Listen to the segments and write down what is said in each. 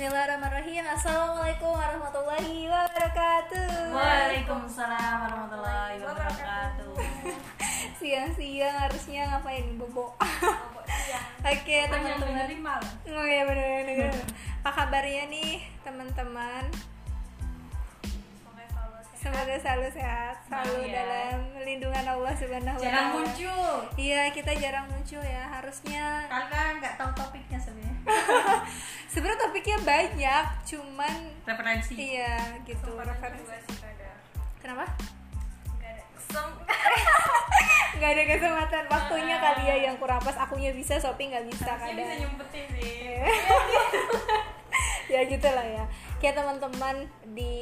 Bismillahirrahmanirrahim Assalamualaikum warahmatullahi wabarakatuh Waalaikumsalam warahmatullahi wabarakatuh. Siang-siang harusnya ngapain nih bobo Oke Kan yang teman-teman. Oh iya bener-bener Apa kabarnya nih teman-teman Semoga selalu sehat Selalu Nah, ya. dalam lindungan Allah subhanahu wa Jarang muncul. Iya kita jarang muncul ya Harusnya Karena nggak tahu topiknya sebenarnya. Sebenarnya topiknya banyak Cuman Referensi. Iya gitu referensi. Kenapa? nggak ada. Kesempatan. Waktunya kali ya yang kurang pas. Akunya bisa Sopi nggak bisa Harusnya bisa kadang. nyumpetin sih. ya gitulah ya kayak teman-teman di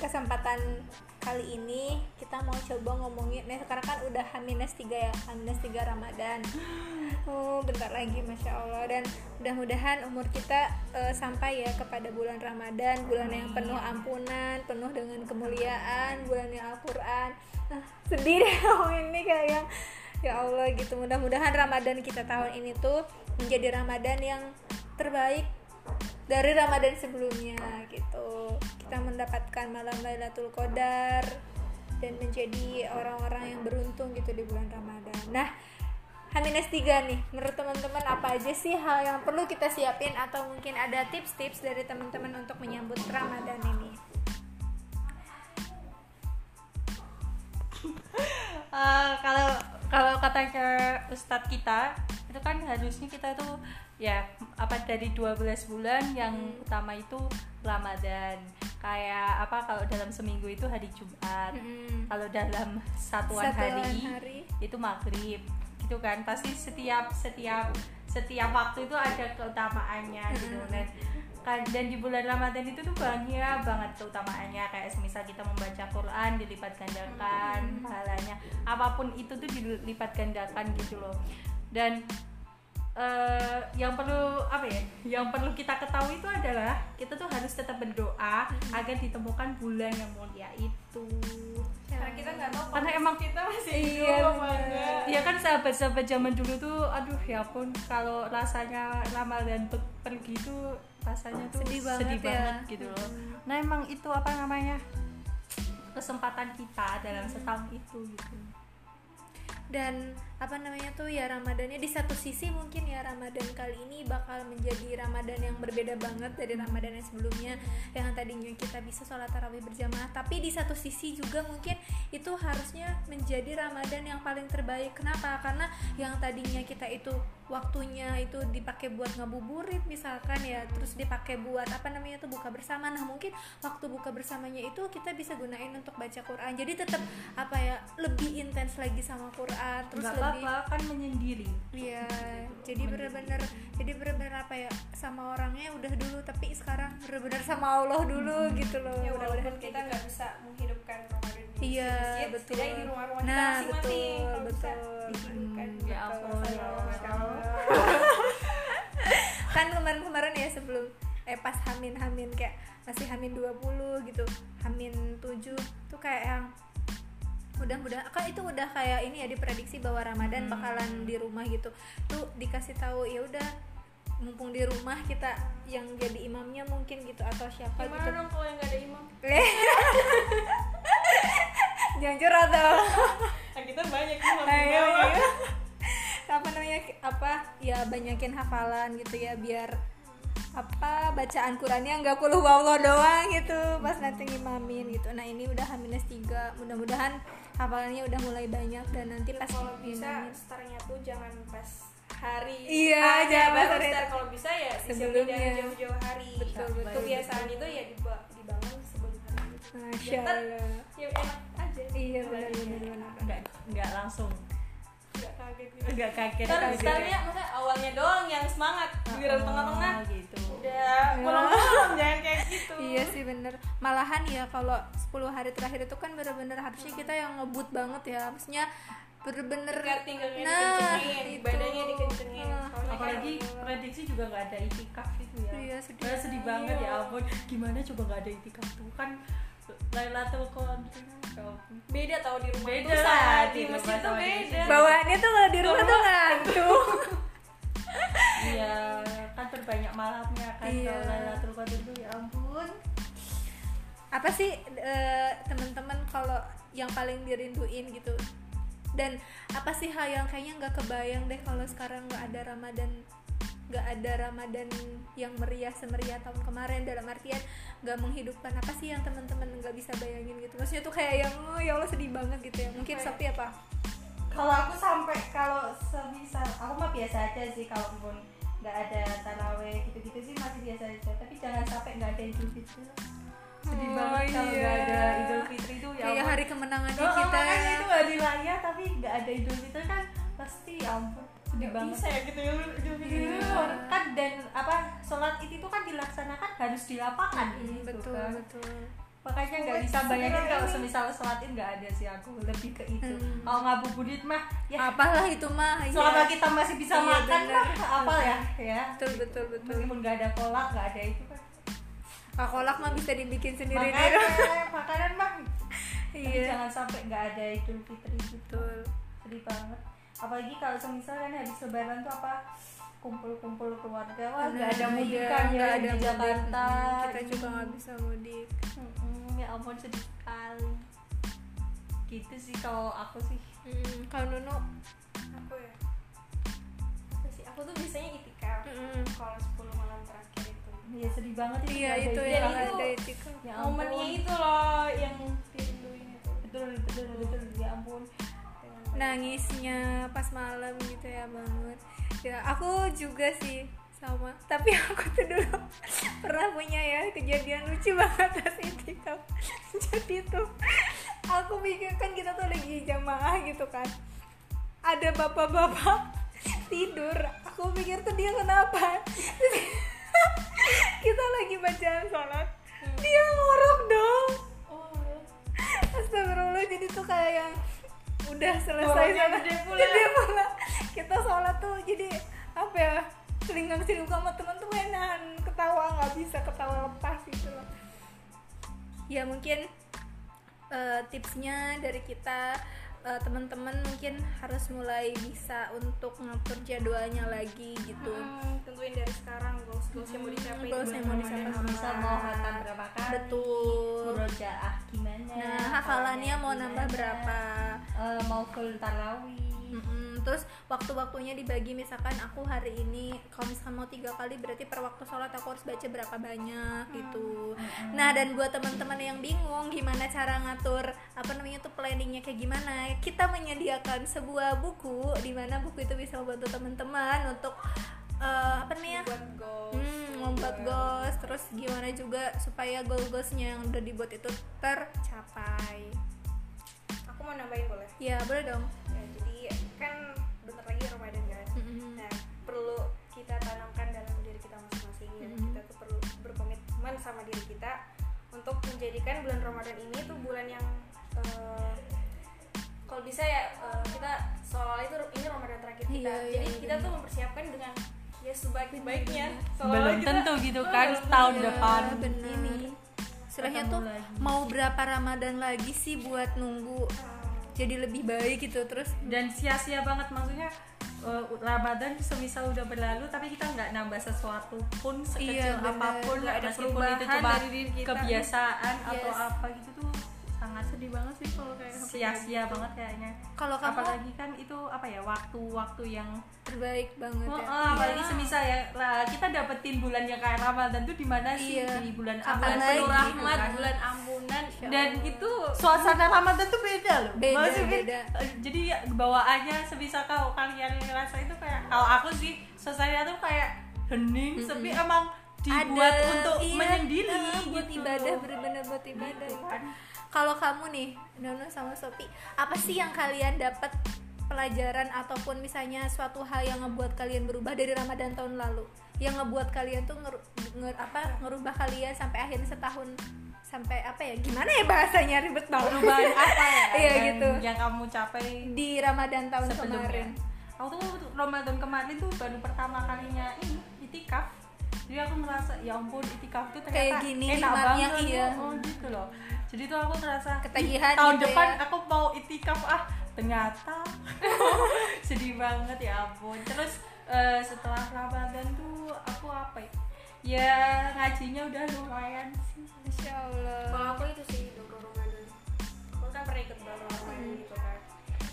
kesempatan kali ini kita mau coba ngomongin nah sekarang kan udah H-3 ya H-3 Ramadan. Oh bentar lagi Masya Allah. Dan mudah-mudahan umur kita eh, sampai ya kepada bulan Ramadan bulan yang penuh ampunan penuh dengan kemuliaan bulan yang Al-Quran. Nah, sedih deh ngomongin ini kayak. Yang ya Allah gitu. Mudah-mudahan Ramadan kita tahun ini tuh menjadi Ramadan yang terbaik dari Ramadan sebelumnya gitu. Kita mendapatkan malam Lailatul Qadar dan menjadi orang-orang yang beruntung gitu di bulan Ramadan. Nah H-3 nih menurut teman-teman apa aja sih hal yang perlu kita siapin atau mungkin ada tips-tips dari teman-teman untuk menyambut Ramadan ini? Eh, kalau kalau katanya ustadz kita itu kan harusnya kita tuh ya apa dari 12 bulan yang utama itu Ramadan. Kayak apa kalau dalam seminggu itu hari Jumat. Mm-mm. kalau dalam satuan, Satuan hari, hari. itu maghrib. Gitu kan pasti setiap setiap setiap waktu itu ada keutamaannya gitu. Dan kan dan di bulan Ramadan itu tuh banyak banget keutamaannya. Kayak semisal kita membaca Quran dilipat gandakan pahalanya. Apa pun itu tuh dilipat gandakan gitu loh. Dan eh, yang perlu apa ya yang perlu kita ketahui itu adalah kita tuh harus tetap berdoa agar ditemukan bulan yang mulia itu. Karena kita nggak tahu Karena emang kita masih Iya, hidup apa bener. enggak. Ya kan sahabat-sahabat zaman dulu tuh aduh ya pun kalau rasanya Ramadan pe- pergi tuh rasanya tuh Sedih banget ya. banget gitu loh. Nah emang itu apa namanya kesempatan kita dalam setahun itu gitu. Dan apa namanya tuh ya Ramadannya di satu sisi mungkin ya Ramadan kali ini bakal menjadi Ramadan yang berbeda banget dari Ramadan yang sebelumnya yang tadinya kita bisa sholat tarawih berjamaah. Tapi di satu sisi juga mungkin itu harusnya menjadi Ramadan yang paling terbaik. Kenapa? Karena yang tadinya kita itu waktunya itu dipakai buat ngabuburit misalkan ya terus dipakai buat apa namanya tuh buka bersama. Nah mungkin waktu buka bersamanya itu kita bisa gunain untuk baca Quran. Jadi tetap apa ya lebih intens lagi sama Quran. Terus apa-apa kan menyendiri Iya, jadi bener-bener jadi bener-bener apa ya sama orangnya udah dulu tapi sekarang bener-bener sama Allah dulu gitu loh. ya walaupun kita gitu. nggak bisa menghidupkan Ramadan di Iya, masjid, betul. setidaknya di rumah-rumah kita Nah, masing-masing betul, kalau bisa betul. dihidupkan Hmm, ya ya Allah, Allah. kan kemarin-kemarin ya sebelum eh pas Hamin Hamin kayak masih Hamin 20 gitu. Hamin 7 tuh kayak yang mudah-mudahan kan itu udah kayak ini ya diprediksi bahwa Ramadan Hmm. bakalan di rumah gitu. Tuh dikasih tahu ya udah mumpung di rumah kita yang jadi imamnya mungkin gitu atau siapa gimana gitu. dong kalau yang nggak ada imam? Jangan curhat dong. Nah, kita banyak imam Ayo, ayo. apa namanya apa ya banyakin hafalan gitu ya biar apa bacaan Qurannya nggak kuluh Allah doang gitu pas nanti ngimamin gitu. Nah ini udah H-3 mudah-mudahan hafalannya udah mulai banyak dan nanti pas kalau bisa startnya tuh jangan pas hari Iya, aja. jangan pas baru hari kalau bisa ya Sebelumnya. jauh-jauh hari. Betul, betul, kebiasaan itu ya diba- dibangun sebelum hari itu Masya Allah. ya enak aja. Iya benar-benar benar nggak nggak langsung. Nggak kaget gitu nggak kaget startnya maksudnya awalnya doang yang semangat giliran tengah-tengah. gitu udah pulang-pulang jangan kayak gitu. Iya sih bener. Malahan ya kalau 10 hari terakhir itu kan bener-bener harusnya kita yang ngebut banget ya. Maksudnya bener-bener tinggalnya Nah dikencengin, itu. badannya dikencengin. Soalnya apalagi kayak- prediksi juga nggak ada itikaf itu ya. Iya, sedih. Sedih banget Iya. ya ampun. Gimana coba nggak ada itikaf tuh? Kan Lailatul Qadar. Beda tau di rumah. Beda tuh lah, di di rumah masjid tuh beda. Bawaannya tuh kalau di rumah tuh ngantuk. iya banyak malamnya kan Iya. kalau Lailatul Qadar itu ya ampun. Apa sih eh, teman-teman kalau yang paling dirinduin gitu? Dan apa sih hal yang kayaknya nggak kebayang deh kalau sekarang nggak ada Ramadan nggak ada Ramadan yang meriah semeriah tahun kemarin dalam artian nggak menghidupkan. Apa sih yang teman-teman nggak bisa bayangin gitu? Maksudnya tuh kayak yang oh, ya Allah sedih banget gitu ya. Mungkin ya? Sopi apa? Kalau aku sampai kalau semisal aku mah biasa aja sih kalaupun nggak ada taraweh gitu-gitu sih masih biasa aja tapi jangan sampai nggak ada idul fitri sedih Oh, banget kalau iya. nggak ada idul fitri itu ya kayak hari kemenangannya Oh, kita makanya itu hari raya tapi nggak ada idul fitri kan pasti ya ampun sedih banget bisa ya gitu ya Idul Fitri Iya. itu. kan dan apa sholat itu kan dilaksanakan harus di lapangan Hmm, gitu betul kan. betul makanya nggak bisa bayangin kalau semisal sholat id nggak ada sih aku lebih ke itu. Hmm. kalau ngabuburit mah ya. Apalah itu mah ya. selama kita masih bisa Iya, makan bener. mah apa ya ya. Betul betul betul. Meskipun nggak ada kolak nggak ada itu kan. Kak kolak mah bisa dibikin sendiri di makanya rumah. makanan mah. Tapi iya. jangan sampai nggak ada idul fitri gitu. Betul. Sedih banget. Apalagi kalau semisal kan habis lebaran tuh apa kumpul-kumpul keluarga wah nggak ada Nah, mudik iya, kan ya nggak ada di mudik. Jakarta Hmm, kita juga nggak bisa mudik. Mm-mm, ya ampun sedih sekali gitu sih kalau aku sih Hmm, kalau Nuno Aku ya. Apa sih? Aku tuh biasanya itikaf. Mm-mm. Kalau 10 malam terakhir itu. ya sedih banget itu iya itu itu. yang Dan itu- etika ya ampun. Momennya itu loh yang dirinduin itu. betul betul betul ya ampun nangisnya pas malam gitu ya banget ya aku juga sih sama. Tapi aku tuh dulu pernah punya ya kejadian lucu banget pas itikaf jadi tuh aku pikir kan kita tuh lagi jamaah gitu kan. Ada bapak-bapak tidur. Aku pikir tuh dia kenapa? Kita lagi bacaan sholat. Dia ngorok dong. Oh, Astagfirullah jadi tuh kayak yang udah selesai sholat. Gede pula. kita sholat tuh jadi apa ya selingkang selingkang sama teman tuh enakan ketawa nggak bisa ketawa lepas gitu loh. Ya mungkin eh, tipsnya dari kita eh, teman-teman mungkin harus mulai bisa untuk ngatur jadwalnya lagi gitu. Hmm, tentuin dari sekarang goals goals yang mau dicapai. Goals yang mau dicapai. Bisa mau hatam berapa kali betul. murojaah gimana nah hafalannya mau nambah gimana, berapa? Eh, mau full tarawih Mm-mm. terus waktu-waktunya dibagi misalkan aku hari ini kalau misalkan mau tiga kali berarti per waktu sholat aku harus baca berapa banyak gitu. nah dan buat teman-teman yang bingung gimana cara ngatur apa namanya tuh planningnya kayak gimana kita menyediakan sebuah buku di mana buku itu bisa membantu teman-teman untuk eh, apa namanya? Buat goals. Hmm, membuat goals. Terus gimana juga supaya goal-goalsnya yang udah dibuat itu tercapai. Aku mau nambahin boleh? ya boleh dong berkomitmen sama diri kita untuk menjadikan bulan Ramadan ini tuh bulan yang eh, kalau bisa ya eh, kita seolah itu ini Ramadan terakhir kita. Iya, iya, Jadi kita benar. tuh mempersiapkan dengan ya sebaik-baiknya. Belum kita- tentu gitu Oh, kan belum tahun depan Iya, bener. ini ketemu tuh lagi. mau berapa Ramadan lagi sih buat nunggu jadi lebih baik gitu terus dan sia-sia banget maksudnya eh, Ramadan semisal udah berlalu tapi kita nggak nambah sesuatu pun sekecil Iya, bener. apa pun Nggak ada itu perubahan cuma dari diri kita. kebiasaan atau Yes. apa gitu tuh sangat sedih banget sih kalau kayak sia-sia banget kayaknya. Kalau kamu? Apalagi kan itu apa ya waktu-waktu yang terbaik banget Oh, ya. Oh, apalagi semisal ya lah kita dapetin bulan yang kayak Ramadan tuh di mana sih? Iya. di bulan lagi? penuh Gitu rahmat kan. bulan ampunan. Dan itu suasana Ramadan tuh beda loh. Beda, Maksudnya, beda. eh, jadi ya, bawaannya sebisa kalau kalian ngerasa itu kayak kalau aku sih suasana tuh kayak hening sepi emang dibuat Ada, untuk iya, menyendiri eh, buat gitu. ibadah bener-bener buat ibadah. Gitu kan. kalau kamu nih Nono sama Sopi apa sih yang kalian dapat pelajaran ataupun misalnya suatu hal yang ngebuat kalian berubah dari Ramadan tahun lalu? Yang ngebuat kalian tuh nger, nger- apa ngerubah kalian sampai akhirnya setahun? Sampai apa ya? Gimana ya bahasanya? Ribet banget. Perubahan apa ya? Iya, yang, gitu. yang kamu capai di Ramadan tahun sebelumnya? kemarin. Aku tuh Ramadan kemarin tuh baru pertama kalinya ini itikaf jadi aku merasa ya ampun itikaf tuh ternyata Kayak gini enak banget. iya. oh gitu loh. Jadi tuh aku merasa Ketagihan "Ih, tahun gitu depan ya." aku mau itikaf. Ah ternyata sedih banget ya ampun. Terus eh, setelah Ramadan tuh aku apa ya? Ya ngajinya udah lumayan sih. Masya Allah. Kalau aku itu sih doro Ramadan. Aku kan pernah ikut doro Ramadan gitu kan.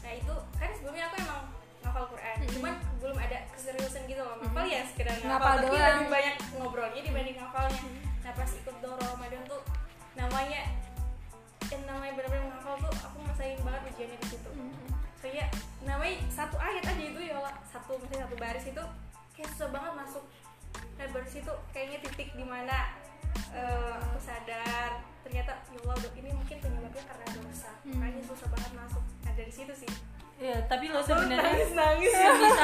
Nah itu kan sebelumnya aku emang ngafal Quran. Cuman belum ada keseriusan gitu loh ngafal ya sekedar Ngapal. Tapi doang. lebih banyak ngobrolnya dibanding ngafalnya nah pas ikut doro Ramadan tuh namanya yang namanya benar-benar ngafal tuh aku ngerasain banget ujiannya di situ. Soalnya namanya satu ayat aja itu ya Allah satu misalnya satu baris itu kayak susah banget masuk. Dan baris itu kayaknya titik di mana eh, aku sadar. Ternyata ya Allah ini mungkin penyebabnya karena dosa. Makanya susah banget masuk. Nah dari situ sih. Ya tapi lo sebenarnya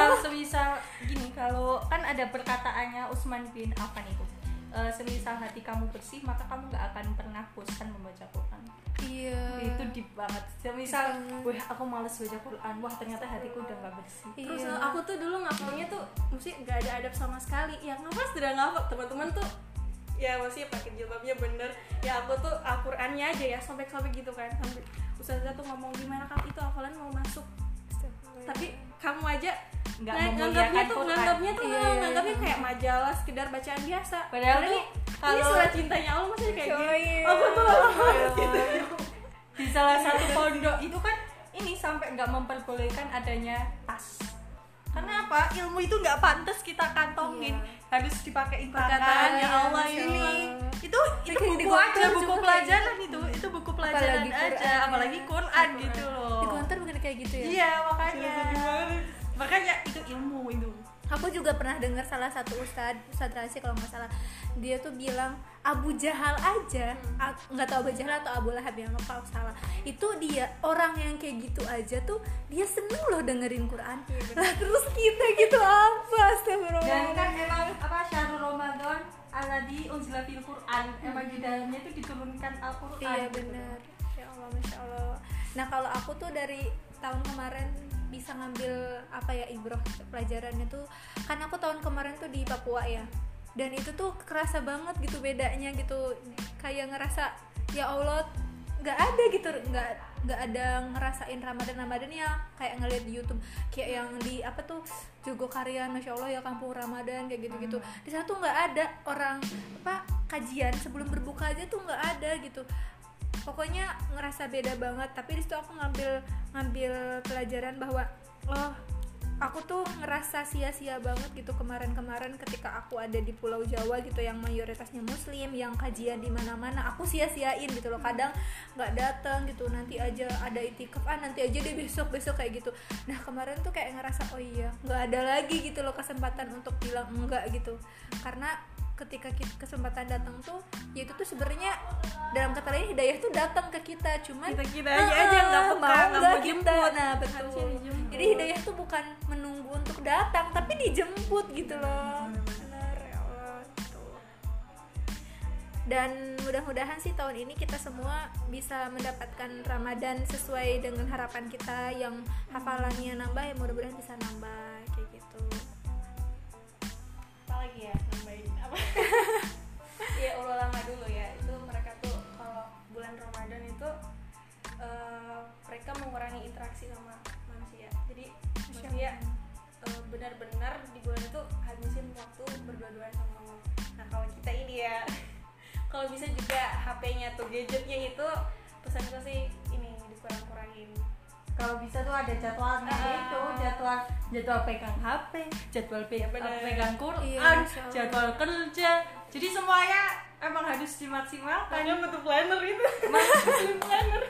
semisal semisal gini kalau kan ada perkataannya Utsman bin Affan itu eh, semisal hati kamu bersih maka kamu nggak akan pernah bosan membaca Quran. Iya. Itu deep banget. Semisal wah aku males baca Quran. Wah ternyata hatiku udah nggak bersih. Terus Iya. eh, aku tuh dulu ngafalnya tuh mesti nggak ada adab sama sekali. Ya ngafal sudah ngafal teman-teman tuh ya masih pakai jilbabnya bener. Ya aku tuh Al-Qur'annya aja ya sobek-sobek gitu kan. Sampai ustazah tuh ngomong gimana kamu itu hafalan mau masuk tapi kamu aja Nggak memuliakan nganggapnya tuh nganggapnya tuh Iya, iya, nganggapnya iya. kayak majalah sekedar bacaan biasa. Padahal tuh ini, ini kalau- surat cintanya Allah maksudnya kayak Oh, gini iya. aku tuh gitu. Di salah satu pondok itu kan ini sampai nggak memperbolehkan adanya tas. Karena apa? Ilmu itu nggak pantas kita kantongin. Harus dipakein Perkataan ya, Allah Masya ini Allah. itu itu buku aja buku pelajaran itu. Itu buku pelajaran Apalagi aja apalagi Quran gitu loh kayak gitu ya? Iya makanya. Makanya itu ilmu itu aku juga pernah dengar salah satu ustad ustad Rasi kalau nggak salah. Dia tuh bilang Abu Jahal aja. A- nggak tahu Abu Jahal atau Abu Lahab yang kalau salah. Itu dia orang yang kayak gitu aja tuh dia seneng loh dengerin Quran. Lah terus kita gitu apa astagfirullah? Dan kan emang apa syahrul Ramadan aladi unzila fil Quran. Emang di dalamnya itu diturunkan Al-Quran iya gitu. benar ya Allah masya Allah. Nah kalau aku tuh dari tahun kemarin bisa ngambil apa ya ibroh pelajarannya tuh kan aku tahun kemarin tuh di Papua ya dan itu tuh kerasa banget gitu bedanya gitu kayak ngerasa ya Allah nggak ada gitu nggak nggak ada ngerasain Ramadan Ramadan ya kayak ngeliat di YouTube kayak yang di apa tuh Jogokarian Masya Allah ya kampung Ramadan kayak gitu gitu di sana tuh nggak ada orang apa kajian sebelum berbuka aja tuh nggak ada gitu pokoknya ngerasa beda banget tapi di situ aku ngambil ngambil pelajaran bahwa oh aku tuh ngerasa sia-sia banget gitu kemarin-kemarin ketika aku ada di Pulau Jawa gitu yang mayoritasnya Muslim yang kajian di mana-mana aku sia-siain gitu loh. Kadang nggak datang gitu nanti aja ada itikaf ah nanti aja deh besok besok kayak gitu. Nah kemarin tuh kayak ngerasa oh iya nggak ada lagi gitu loh kesempatan untuk bilang enggak gitu. Karena ketika ki- kesempatan datang tuh ya itu tuh sebenarnya dalam kata lain hidayah tuh datang ke kita cuman Kita- kita aja aja nggak peka, nggak mau nggak jemput. kita. nah betul jadi hidayah tuh bukan menunggu untuk datang tapi dijemput gitu loh benar ya Allah gitu. dan mudah-mudahan sih tahun ini kita semua bisa mendapatkan Ramadan sesuai dengan harapan kita yang hafalannya nambah ya mudah-mudahan bisa nambah kayak gitu apa lagi ya nambahin apa ya lama dulu ya. Itu mereka tuh kalau bulan Ramadan itu eh, mereka mengurangi interaksi sama manusia. Jadi manusia eh, benar-benar di bulan itu habisin waktu berdua-duaan sama Allah nah kalau kita ini ya kalau bisa juga HP-nya tuh gadgetnya itu pesanku sih ini dikurang-kurangin kalau bisa tuh ada jadwalnya Ah. itu jadwal jadwal pegang HP jadwal pe- bener. pegang Quran Iya, jadwal kerja. Jadi semuanya emang harus dimaksimalkan. Makanya butuh planner itu. Muslim planner.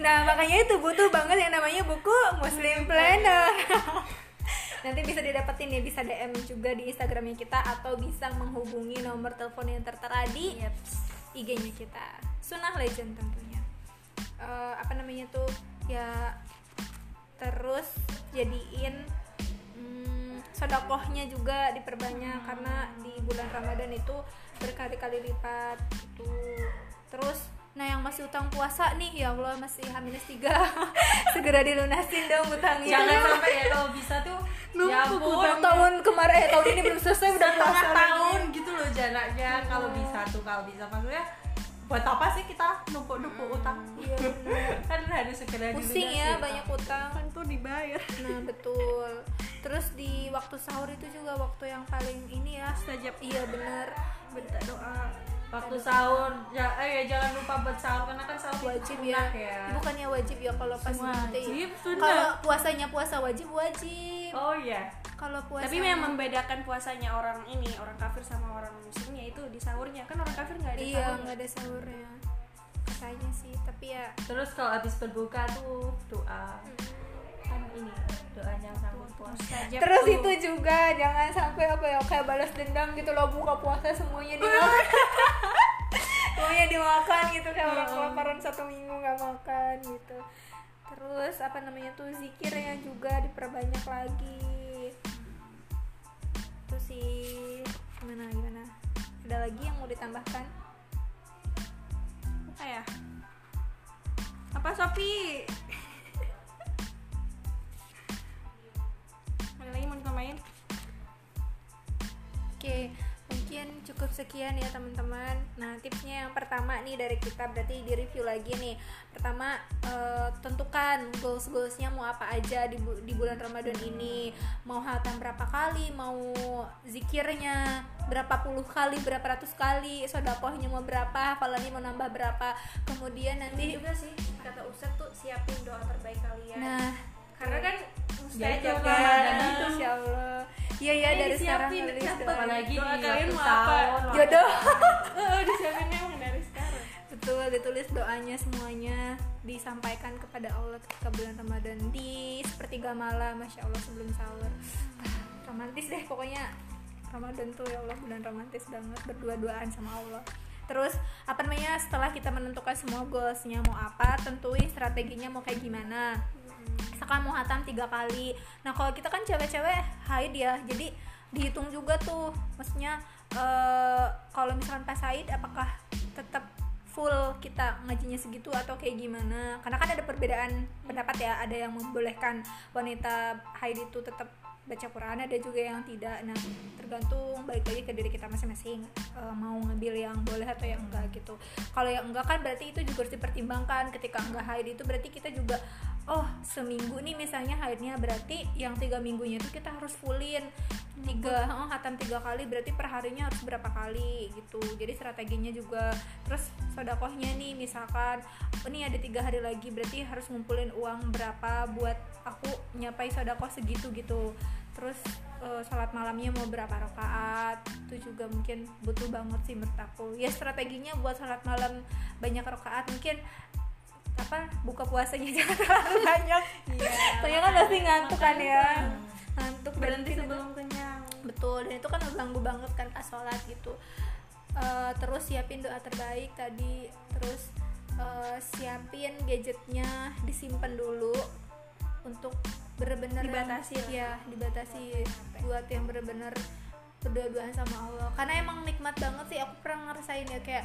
Nah makanya itu butuh banget yang namanya buku Muslim Planner. Nanti bisa didapetin ya, bisa DM juga di Instagramnya kita Atau bisa menghubungi nomor telepon yang tertera di IG-nya kita. Sunnah Legend tentunya. Eh, Apa namanya tuh, ya terus jadiin hmm, sodakohnya juga diperbanyak karena di bulan Ramadan itu berkali-kali lipat itu terus nah yang masih utang puasa nih ya Allah masih H-3 segera dilunasin dong utangnya. Jangan sampai ya kalau bisa tuh ya numpuk ampun utang tahun kemarin eh, tahun ini belum selesai udah setengah tahun gitu loh jaraknya kalau bisa tuh kalau bisa. Maksudnya buat apa sih kita numpuk-numpuk utang? Iya kan harus segera pusing ya banyak utang. Kan tuh dibayar. Nah betul. Terus di waktu sahur itu juga waktu yang paling ini ya. Mustajab. iya bener. Minta doa. Waktu sahur ja, eh ya jangan lupa buat sahur karena kan sahur wajib sunnah ya. bukannya wajib ya kalau pas Wajib, kalau puasanya puasa wajib wajib. Oh iya. Kalau puasa Tapi yang membedakan puasanya orang ini, orang kafir sama orang muslimnya itu di sahurnya. Kan orang kafir nggak ada iya sahurnya. nggak ada sahurnya. Katanya sih tapi ya terus kalau habis berbuka tuh doa kan ini doa yang sambut puasa terus tuh. itu juga jangan sampai apa ya kayak balas dendam gitu loh buka puasa semuanya dimakan semuanya dimakan gitu kayak orang kelaparan satu minggu nggak makan gitu terus apa namanya tuh zikirnya juga diperbanyak lagi itu sih gimana gimana ada lagi yang mau ditambahkan apa ya? Apa Sofi? Oke, mungkin cukup sekian ya teman-teman. Nah, tipsnya yang pertama nih dari kita berarti di review lagi nih. Pertama, eh, tentukan goals-goalsnya mau apa aja di, bu- di bulan Ramadan ini. Mau hatam berapa kali, mau zikirnya berapa puluh kali, berapa ratus kali, sodakohnya mau berapa, hafalannya mau nambah berapa. Kemudian Ini nanti, juga sih kata Ustadz tuh siapin doa terbaik kalian. nah, Karena kan Ya, itu mustajab kan. Iya ya Makanya dari sekarang nulis apalagi Doa di kalian mau apa? Jodoh. Oh, disiapinnya emang dari sekarang. Betul, ditulis doanya semuanya disampaikan kepada Allah ketika bulan Ramadan di sepertiga malam, masya Allah sebelum sahur. Ah, Romantis deh pokoknya Ramadan tuh ya Allah bulan romantis banget berdua-duaan sama Allah. Terus apa namanya setelah kita menentukan semua goalsnya mau apa, tentuin strateginya mau kayak gimana. Misalkan mau hatam tiga kali. Nah kalau kita kan cewek-cewek haid ya, jadi dihitung juga tuh, maksudnya eh, kalau misalkan pas haid apakah tetap full kita ngajinya segitu atau kayak gimana? Karena kan ada perbedaan pendapat ya. Ada yang membolehkan wanita haid itu tetap baca Quran ada juga yang tidak. Nah tergantung balik lagi ke diri kita masing-masing eh, mau ngambil yang boleh atau yang enggak gitu. Kalau yang enggak kan berarti itu juga harus dipertimbangkan. Ketika enggak haid itu berarti kita juga oh seminggu nih misalnya haidnya berarti yang tiga minggunya itu kita harus fullin. Tiga oh, hatam tiga kali berarti perharinya harus berapa kali gitu. Jadi strateginya juga terus sodakohnya nih misalkan ini ada tiga hari lagi berarti harus ngumpulin uang berapa buat aku nyapai sodakoh segitu gitu. Terus eh, sholat malamnya mau berapa rakaat itu juga mungkin butuh banget sih menurut aku. Ya strateginya buat sholat malam banyak rakaat mungkin apa buka puasanya jangan terlalu banyak. Soalnya kan pasti ngantuk kan ya. ngantuk Berhenti sebelum kenyang. betul dan itu kan ngeganggu banget kan pas sholat gitu. Eh, terus siapin doa terbaik tadi terus eh, siapin gadgetnya disimpan dulu untuk bener-bener Dibatasi lah. ya dibatasi buat yang bener-bener berdua-duaan sama Allah. Karena emang nikmat banget sih aku pernah ngerasain ya kayak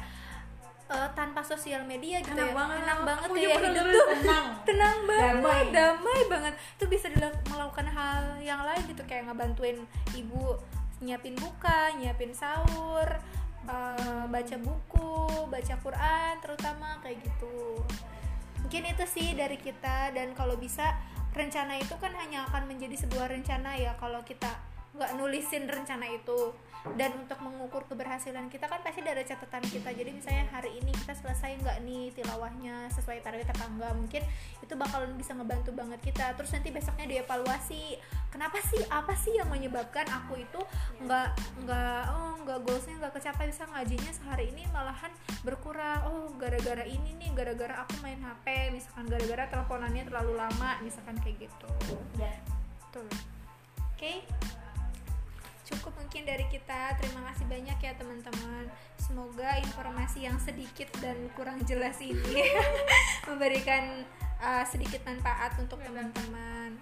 eh, tanpa sosial media gitu Enak ya. banget. enak banget ya hidup tuh tenang tenang banget Damai. damai, banget. Tuh bisa melakukan hal yang lain gitu kayak ngebantuin ibu nyiapin buka nyiapin sahur eh, baca buku baca Quran terutama kayak gitu. Mungkin itu sih dari kita dan kalau bisa rencana itu kan hanya akan menjadi sebuah rencana ya kalau kita nggak nulisin rencana itu dan untuk mengukur keberhasilan kita kan pasti ada catatan kita. Jadi misalnya hari ini kita selesai nggak nih tilawahnya sesuai target apa enggak mungkin itu bakalan bisa ngebantu banget kita. Terus nanti besoknya dievaluasi kenapa sih apa sih yang menyebabkan aku itu nggak nggak oh nggak goalsnya nggak kecapai? Bisa ngajinya sehari ini malahan berkurang. Oh gara-gara ini nih gara-gara aku main HP misalkan gara-gara teleponannya terlalu lama misalkan kayak gitu. Ya Betul. Oke. Cukup mungkin dari kita. Terima kasih banyak ya teman-teman. Semoga informasi yang sedikit dan kurang jelas ini memberikan uh, sedikit manfaat untuk teman-teman.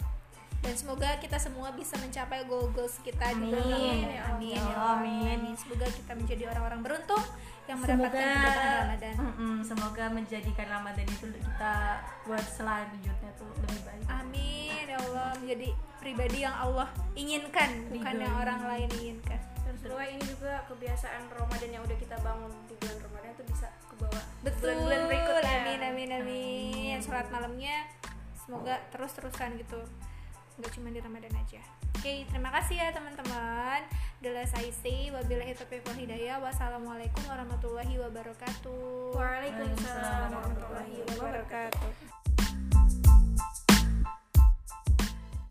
Dan semoga kita semua bisa mencapai goal-goals kita di Amin. Ya Amin. Ya Amin. Amin. Semoga kita menjadi orang-orang beruntung yang mendapatkan semoga keberkahan Ramadan. Mm-mm, semoga menjadikan Ramadan itu kita buat selanjutnya tuh lebih baik Amin ya Allah menjadi pribadi yang Allah inginkan, bukan yang orang lain inginkan. Dan semoga ini juga kebiasaan Ramadan yang udah kita bangun di bulan Ramadan tuh bisa ke bawah Betul. bulan-bulan berikutnya. Amin amin amin. Sholat malamnya semoga terus teruskan gitu. Nggak cuma di Ramadan aja. Oke, terima kasih ya teman-teman. Saya say, wabillahi taufiq wal hidayah. Wassalamualaikum warahmatullahi wabarakatuh. Waalaikumsalam warahmatullahi wabarakatuh